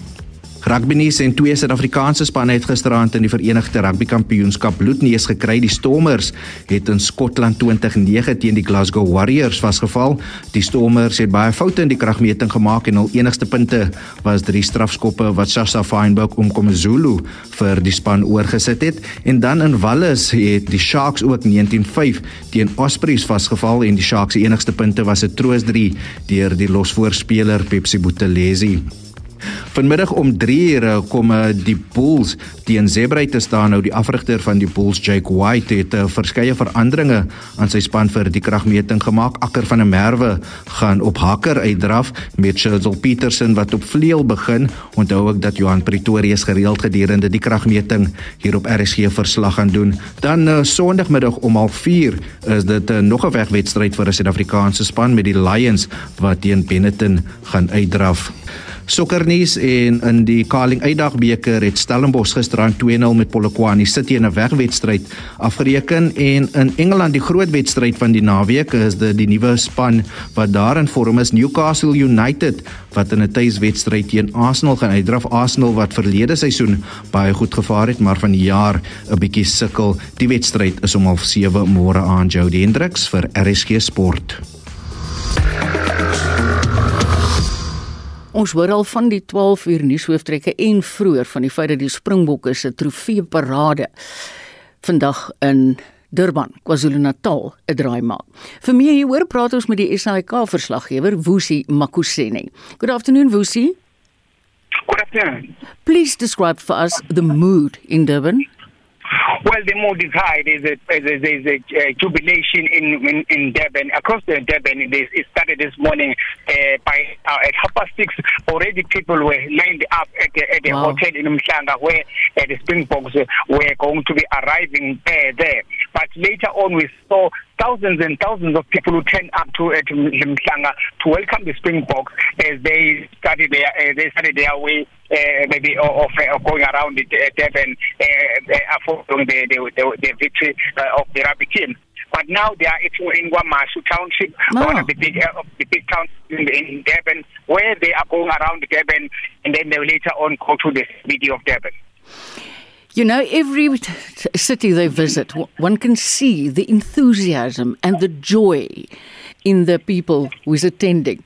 Rugby nuus en twee Suid-Afrikaanse spanne het gisteraand in die Verenigde Rugby Kampioenskap bloedneus gekry. Die Stormers het in Skotland 2009 teen die Glasgow Warriors vasgeval. Die Stormers het baie foute in die kragmeting gemaak en hul enigste punte was drie strafskoppe wat Sasha Feinberg om Komzulu vir die span oorgesit het. En dan in Wallis het die Sharks ook 19-5 teen Ospreys vasgeval en die Sharks se enigste punte was 'n troos 3 deur die losvoorspeler Pepsi Buthelezi. Vanmiddag om 3:00 kom eh, die Bulls teen Zebra te staan nou die afrigter van die Bulls Jake White het uh, verskeie veranderinge aan sy span vir die kragmeting gemaak. Akker van der Merwe gaan op hakker uitdraf met Churchill Petersen wat op vleuel begin. Onthou ook dat Johan Pretorius gereeld gedurende die kragmeting hier op RSG verslag gaan doen. Dan uh, Sondagmiddag om 04:30 is dit uh, nog 'n wegwedstryd vir 'n Suid-Afrikaanse span met die Lions wat teen Benetton gaan uitdraf. Sokkernuus en in die Carling Uitdag beker het Stellenbosch gisteraan 2-0 met Polokwane City in 'n wegwedstryd afgereken en in Engeland die groot wedstryd van die naweek is dit die nuwe span wat daar in vorm is Newcastle United wat in 'n tuiswedstryd teen Arsenal gaan uitdraf. Arsenal wat verlede seisoen baie goed gevaar het maar van die jaar 'n bietjie sukkel. Die wedstryd is om 07:30 môre aan. Jody Hendricks vir RSG Sport Ons hoor al van die 12 uur nuushooftrekke en vroeër van die feit dat die Springbokke se trofee parade vandag in Durban, KwaZulu-Natal, 'n draai maak. Vir meer hieroor praat ons met die SAK verslaggewer Woesie Makusene. Good afternoon Woesie. Good afternoon. Please describe for us the mood in Durban. Well, the mood is high. There's a, there's a, there's a uh, jubilation in, in, in Durban. Across the Durban, it started this morning uh, by uh, at half past six. Already people were lined up at the, at the wow. hotel in Mhlanga where uh, the Springboks were going to be arriving uh, there. But later on, we saw thousands and thousands of people who turned up to at Mhlanga to welcome the Springboks as they started their uh, they started their way uh, maybe of, of going around the, uh, Devon uh, following the, the, the, the victory uh, of the rugby team. But now they are in Guamashu Township, oh. one of the big, uh, the big towns in, in Devon, where they are going around Devon, and then they will later on go to the city of Devon. You know, every city they visit, one can see the enthusiasm and the joy in the people who is attending.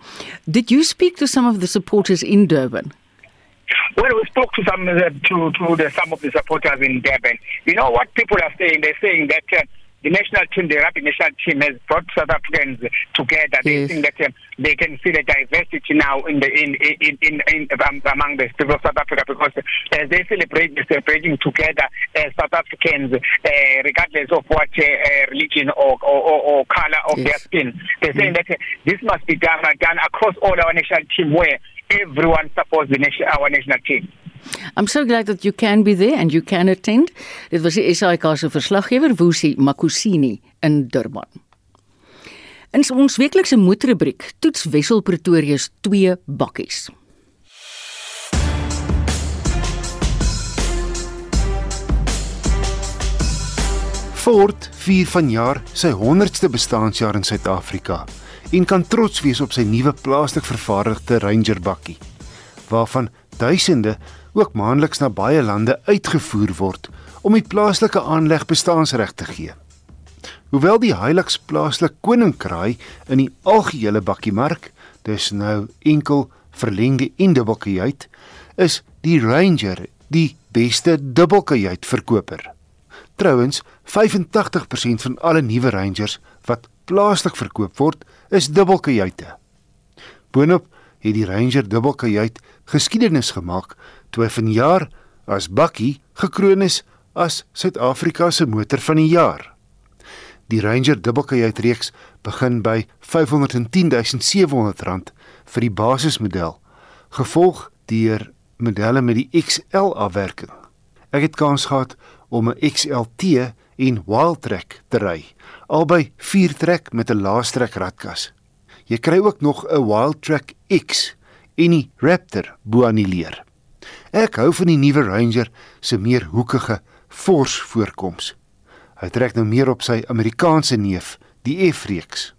Did you speak to some of the supporters in Durban? Well, we spoke to some to to the, some of the supporters in Durban. You know what people are saying? They're saying that uh, the national team, the rugby national team, has brought South Africans together. Yes. They think that um, they can see the diversity now in the in in in, in um, among the people of South Africa because as uh, they celebrate, they're celebrating together as South Africans, uh, regardless of what uh, uh religion or or, or, or color of yes. their skin. They're saying mm. that uh, this must be done done across all our national team where everyone supports the nation, our national team. I'm so glad that you can be there and you can attend. Dit was die SAK se verslaggewer Woesie Makusini in Durban. In ons weeklikse moedrubriek toets Wessel Pretorius 2 bakkies. Ford vier vanjaar sy 100ste bestaanjaar in Suid-Afrika en kan trots wees op sy nuwe plaaslik vervaardigde Ranger bakkie waarvan duisende ook maandeliks na baie lande uitgevoer word om die plaaslike aanleg bestaansreg te gee. Hoewel die Hilux plaaslik koninkraai in die algehele bakkiemark, dis nou enkel verlengde en dubbelkajuit, is die Ranger die beste dubbelkajuit verkoper. Trouwens, 85% van alle nuwe Rangers wat plaaslik verkoop word, is dubbelkajuite. Boonop het die Ranger dubbelkajuit geskiedenis gemaak toe hy vanjaar as bakkie gekroon is as Suid-Afrika se motor van die jaar. Die Ranger dubbelkajuit reeks begin by R510700 vir die basismodel, gevolg deur modelle met die XL afwerking. Ek het kans gehad om 'n XLT en Wildtrak te ry, albei 4-trek met 'n laastrek ratkas. Jy kry ook nog 'n Wildtrak X en die Raptor bo aan die leer. Ek hou van die nuwe Ranger se meer hoekige, fors voorkoms. Hy trek nou meer op sy Amerikaanse neef, die F-reeks.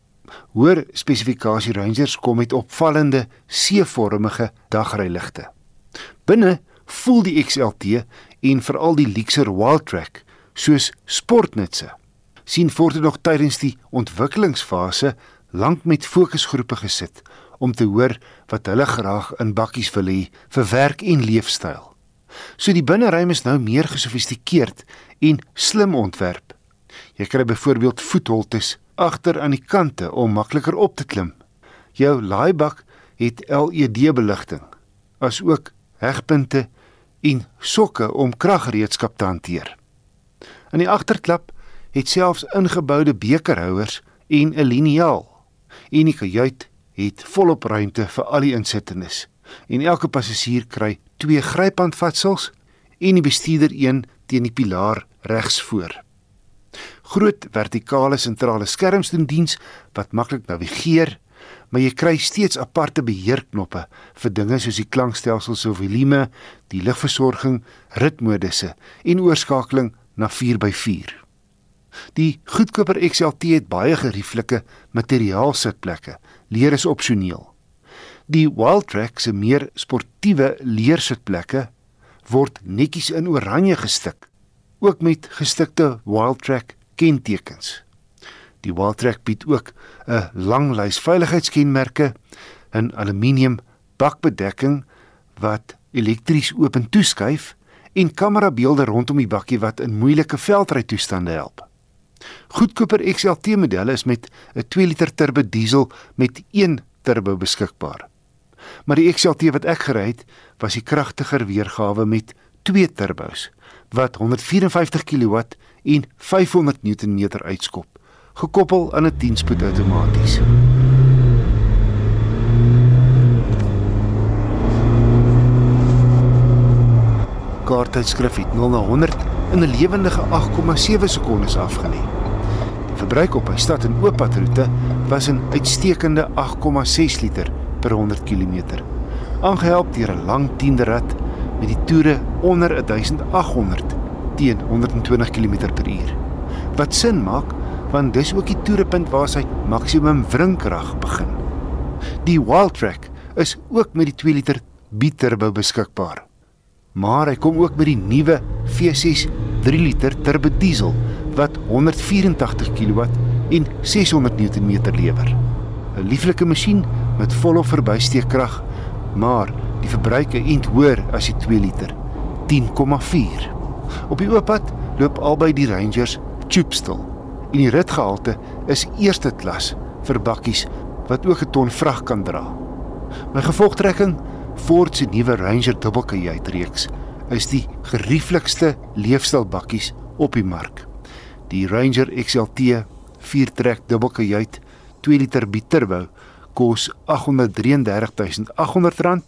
Hoër spesifikasie Rangers kom met opvallende C-vormige dagryligte. Binne voel die XLT en veral die Lexer Wildtrak soos sportnutse. sien voort nog tydens die ontwikkelingsfase lank met fokusgroepe gesit om te hoor wat hulle graag in bakkies wil hê vir werk en leefstyl. So die binneruim is nou meer gesofistikeerd en slim ontwerp. Jy kry byvoorbeeld voetholtes agter aan die kante om makliker op te klim. Jou laaibak het LED beligting, as ook hegpunte en sokke om kraggereedskap te hanteer. In die agterklap het selfs ingeboude bekerhouers en 'n liniaal. En die kajuit het volop ruimte vir al die insittendes. En elke passasier kry twee gryphandvatsels en die bestuurder een teen die pilaar regs voor. Groot vertikale sentrale skerms doen diens wat maklik navigeer, maar jy kry steeds aparte beheerknoppe vir dinge soos die klankstelsels of volume, die ligversorging, ritmodusse en oorskakeling na 4x4. Die goedkoper XLT het baie gerieflike materiaalsitplekke. Leer is opsioneel. Die Wildtrak se meer sportiewe leersitplekke word netjies in oranje gestik, ook met gestikte Wildtrak kentekens. Die Wildtrak bied ook 'n lang lys veiligheidskenmerke in aluminium bakbedekking wat elektries oop en toeskuif en kamerabeelde rondom die bakkie wat in moeilike veldrytoestande help. Goedkoper XLT modelle is met 'n 2 liter turbo diesel met 1 turbo beskikbaar. Maar die XLT wat ek gery het, was die kragtiger weergawe met 2 turbos wat 154 kW en 500 Nm uitskop, gekoppel aan 'n 10-spoed outomaties. Kaarttydskrif het 0 na 100 in 'n lewendige 8,7 sekondes afgelê. Die verbruik op 'n stad en ooppadroete was 'n uitstekende 8,6 liter per 100 km. Aangehelp deur 'n lang 10de rat met die toere onder 1800 teen 120 km/h. Wat sin maak want dis ook die toerepunt waar sy maksimum wringkrag begin. Die Wildtrak is ook met die 2 liter biturbo beskikbaar. Maar hy kom ook met die nuwe V6 3 liter turbo diesel wat 184 kW en 600 Nm lewer. 'n Lieflike masjien met volle verbysteekkrag, maar die verbruik is eend hoër as die 2 liter, 10,4. Op die ooppad loop albei die Rangers tubestil. En die ritgehalte is eerste klas vir bakkies wat ook 'n ton vrag kan dra. My gevolgtrekking Ford se nuwe Ranger dubbelkajuitreeks is die gerieflikste leefstyl bakkies op die mark. Die Ranger XLT 4-trek dubbelkajuit 2 liter biturbo kos R833800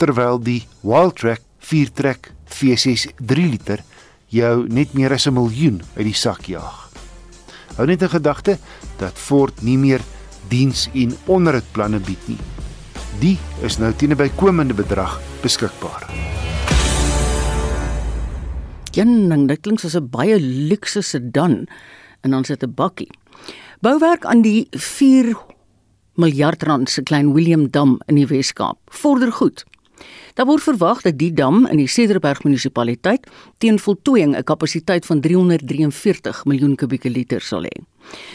terwyl die Wildtrak 4-trek V6 3 liter jou net meer as 'n miljoen uit die sak jaag. Hou net in gedagte dat Ford nie meer diens en onderhoudplanne bied nie. Die is nou teen 'n bykomende bedrag beskikbaar. Jenning, dit klink soos 'n baie luukse sedan en dan sit 'n bakkie. Bouwerk aan die 4 miljard rand se klein William Dam in die Wes-Kaap vorder goed. Daar word verwag dat die dam in die Cederberg munisipaliteit teen voltooiing 'n kapasiteit van 343 miljoen kubieke liter sal hê.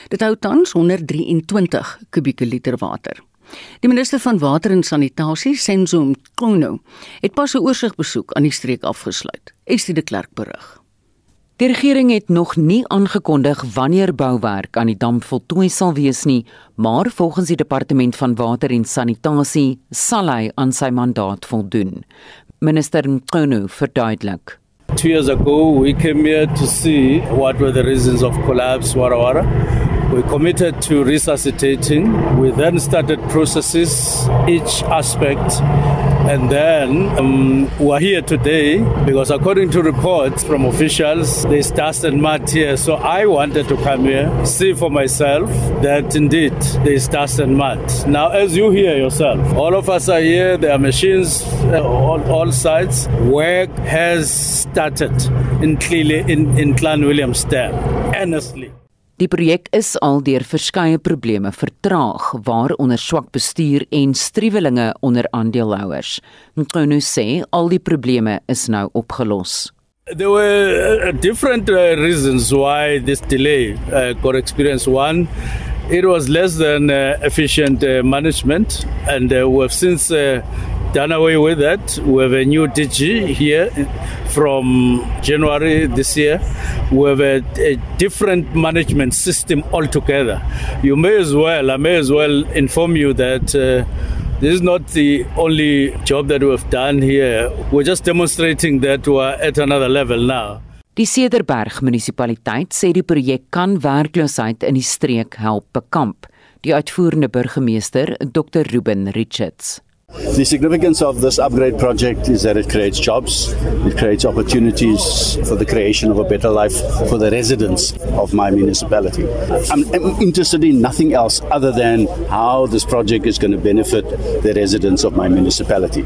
Dit hou tans 123 kubieke liter water. Die minister van water en sanitasie, Senzo Mqunu, het pas 'n oorsigbesoek aan die streek afgesluit. Estie de Klerk berig. Die regering het nog nie aangekondig wanneer bouwerk aan die dam voltooi sal wees nie, maar volgens die departement van water en sanitasie sal hy aan sy mandaat voldoen. Minister Mqunu verduidelik. Two years ago, we came here to see what were the reasons of collapse, wara wara. We committed to resuscitating. We then started processes, each aspect, and then um, we're here today because, according to reports from officials, dust and mud here. So I wanted to come here, see for myself that indeed dust and mud. Now, as you hear yourself, all of us are here. There are machines uh, on all sides. Work has started in clearly in, in Clan Williams Dam. Honestly. Die projek is al deur verskeie probleme vertraag, waaronder swak bestuur en striwelinge onder aandeelhouers. Mqunu sê al die probleme is nou opgelos. There were uh, different uh, reasons why this delay uh, got experienced. One, it was less than uh, efficient uh, management, and uh, we have since uh, done away with that. We have a new DG here from January this year. We have a, a different management system altogether. You may as well, I may as well inform you that. Uh, This is not the only job that we've done here. We're just demonstrating that we're at another level now. Die Cederberg munisipaliteit sê die projek kan werkloosheid in die streek help bekamp. Die uitvoerende burgemeester, Dr Ruben Richards. The significance of this upgrade project is that it creates jobs, it creates opportunities for the creation of a better life for the residents of my municipality. I'm, I'm, interested in nothing else other than how this project is going to benefit the residents of my municipality.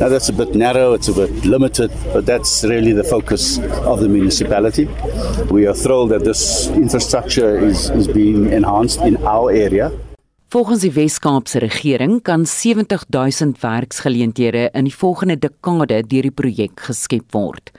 Now, that's a bit narrow, it's a bit limited, but that's really the focus of the municipality. We are thrilled that this infrastructure is, is being enhanced in our area. Volgens die Wes-Kaapse regering kan 70 000 werksgeleenthede in die volgende dekade deur die projek geskep word.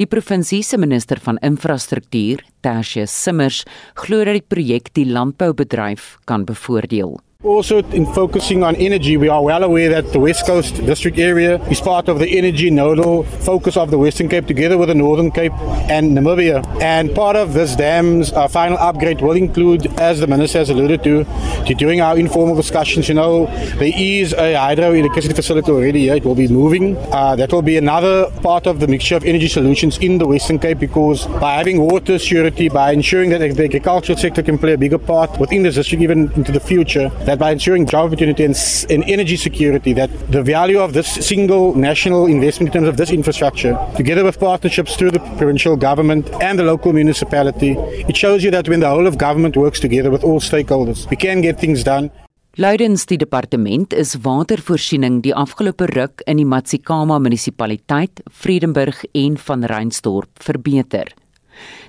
Die provinsie se minister van infrastruktuur, Tasha Simmers, glo dat die projek die landboubedryf kan bevoordeel. Also, in focusing on energy, we are well aware that the West Coast District area is part of the energy nodal focus of the Western Cape together with the Northern Cape and Namibia. And part of this dam's uh, final upgrade will include, as the Minister has alluded to, to during our informal discussions, you know, there is a hydroelectricity facility already here. It will be moving. Uh, that will be another part of the mixture of energy solutions in the Western Cape because by having water security, by ensuring that the agricultural sector can play a bigger part within the district even into the future, that by ensuring job opportunity and, and energy security, that the value of this single national investment in terms of this infrastructure, together with partnerships through the provincial government and the local municipality, it shows you that when the whole of government works together with all stakeholders, we can get things done. Luidens die departement is watervoorsiening die afgelope ruk in die Matsikama munisipaliteit, Vredenburg en van Reinsdorp verbeter.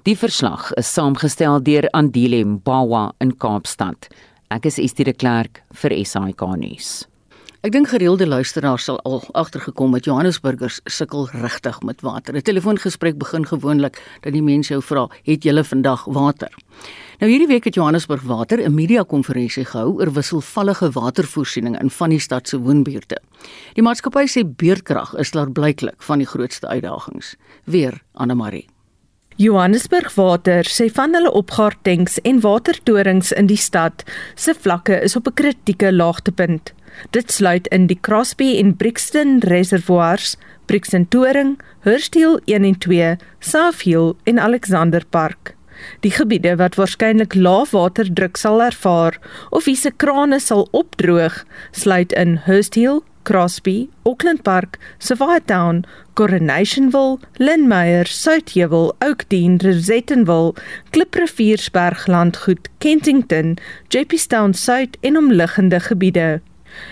Die verslag is saamgestel deur Andile Mbawa in Kaapstad. Ek is Estie de Klerk vir SAK nuus. Ek dink gereelde luisteraars sal al agtergekom het Johannesburgers sukkel regtig met water. 'n Telefoongesprek begin gewoonlik dat die mense jou vra, "Het julle vandag water?" Nou hierdie week het Johannesburg Water 'n media-konferensie gehou oor wisselvallige watervoorsiening in van die stad se woonbuurte. Die maatskappy sê beurtkrag is daar blyklik van die grootste uitdagings. Weer Anne Marie Johannesburg Water sê van hulle opgaartanks en watertorings in die stad se vlakke is op 'n kritieke laagtepunt. Dit sluit in die Crosby en Brixton reservoirs, Brixton Toring, Hursthill 1 en 2, Southhill en Alexander Park. Die gebiede wat waarskynlik lae waterdruk sal ervaar of wie se krane sal opdroog, sluit in Hursthill, Crosby, Auckland Park, Savannah Town, Coronationville, Linmeyer, Southhewel, Oakdene, Rosettenville, Klipriviersberg landgoed, Kentington, Jeppystown Suid en omliggende gebiede.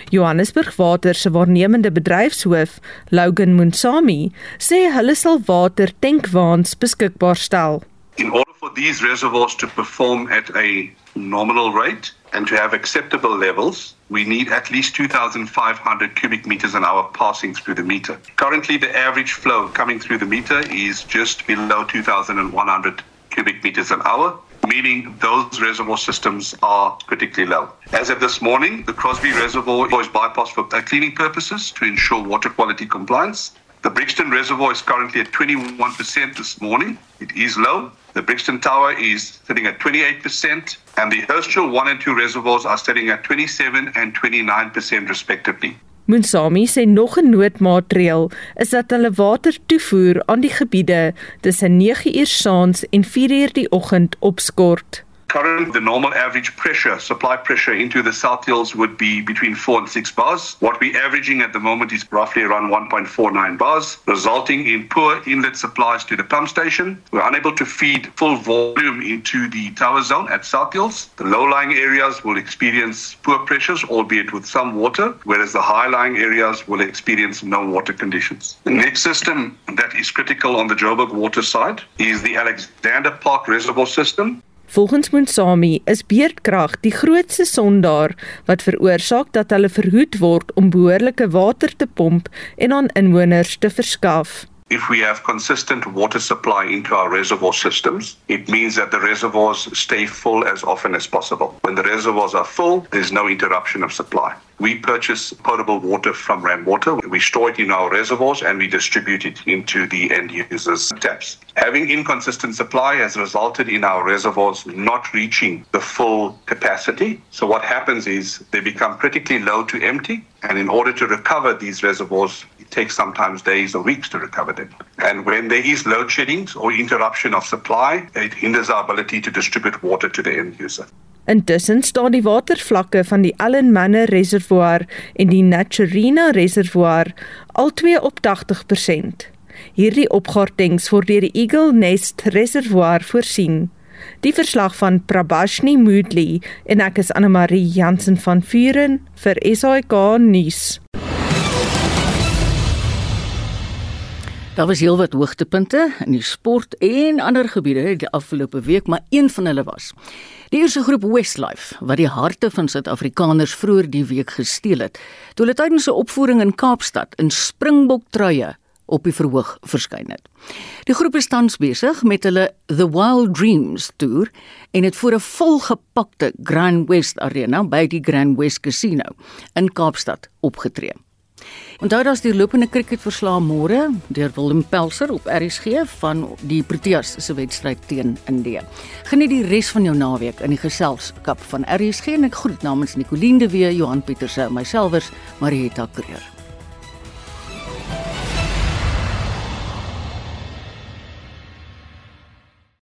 Johannesburg Water se waarnemende bedryfshoof, Logan Munsami, sê hulle sal water tankwaans beskikbaar stel. In order for these reservoirs to perform at a nominal rate and to have acceptable levels, we need at least 2,500 cubic meters an hour passing through the meter. Currently, the average flow coming through the meter is just below 2,100 cubic meters an hour, meaning those reservoir systems are critically low. As of this morning, the Crosby Reservoir was bypassed for uh, cleaning purposes to ensure water quality compliance. The Brixton Reservoir is currently at 21% this morning. It is low. The Brixton Tower is sitting at 28%, and the Herschel 1 and 2 reservoirs are sitting at 27 and 29% respectively. Munsami sê nog 'n noodmaatreël is dat hulle water toevoer aan die gebiede tussen 9uur saans en 4uur die oggend opskort. Currently, the normal average pressure, supply pressure into the South Hills would be between 4 and 6 bars. What we're averaging at the moment is roughly around 1.49 bars, resulting in poor inlet supplies to the pump station. We're unable to feed full volume into the tower zone at South Hills. The low-lying areas will experience poor pressures, albeit with some water, whereas the high-lying areas will experience no water conditions. The next system that is critical on the Joburg water side is the Alexander Park Reservoir System. Volgens Monsami is beerdkrag die grootste sondaar wat veroorsaak dat hulle verhoed word om behoorlike water te pomp en aan inwoners te verskaf. If we have consistent water supply into our reservoir systems, it means that the reservoirs stay full as often as possible. When the reservoirs are full, there's no interruption of supply. we purchase potable water from Ram Water. We store it in our reservoirs and we distribute it into the end users' taps. Having inconsistent supply has resulted in our reservoirs not reaching the full capacity. So what happens is they become critically low to empty. And in order to recover these reservoirs, it takes sometimes days or weeks to recover them. And when there is load shedding or interruption of supply, it hinders our ability to distribute water to the end user. Intussen staan die watervlakke van die Allen Manor Reservoir en die Naturina Reservoir albei op 80%. Hierdie opgaartings word deur die Eagle Nest Reservoir voorsien. Die verslag van Prabashni Moodley en ek is Anne Marie Jansen van Vuren vir SAK nuus. Daar was heelwat hoogtepunte in die sport en ander gebiede die afgelope week, maar een van hulle was die Ierse groep Westlife wat die harte van Suid-Afrikaners vroeër die week gesteel het. Toe hulle tydens 'n opvoering in Kaapstad in Springbok truie op die verhoog verskyn het. Die groep is tans besig met hulle The Wild Dreams toer en het voor 'n volgepakte Grand West Arena by die Grand West Casino in Kaapstad opgetree. Onthou daar's die lopende cricketverslag môre deur Willem Pelser op RSG van die Proteas se wedstryd teen Indië. Geniet die res van jou naweek in die geselskap van RSG en ek groet namens Nicoline de Wee, Johan Pieterse en myselfers Marieta Kreer.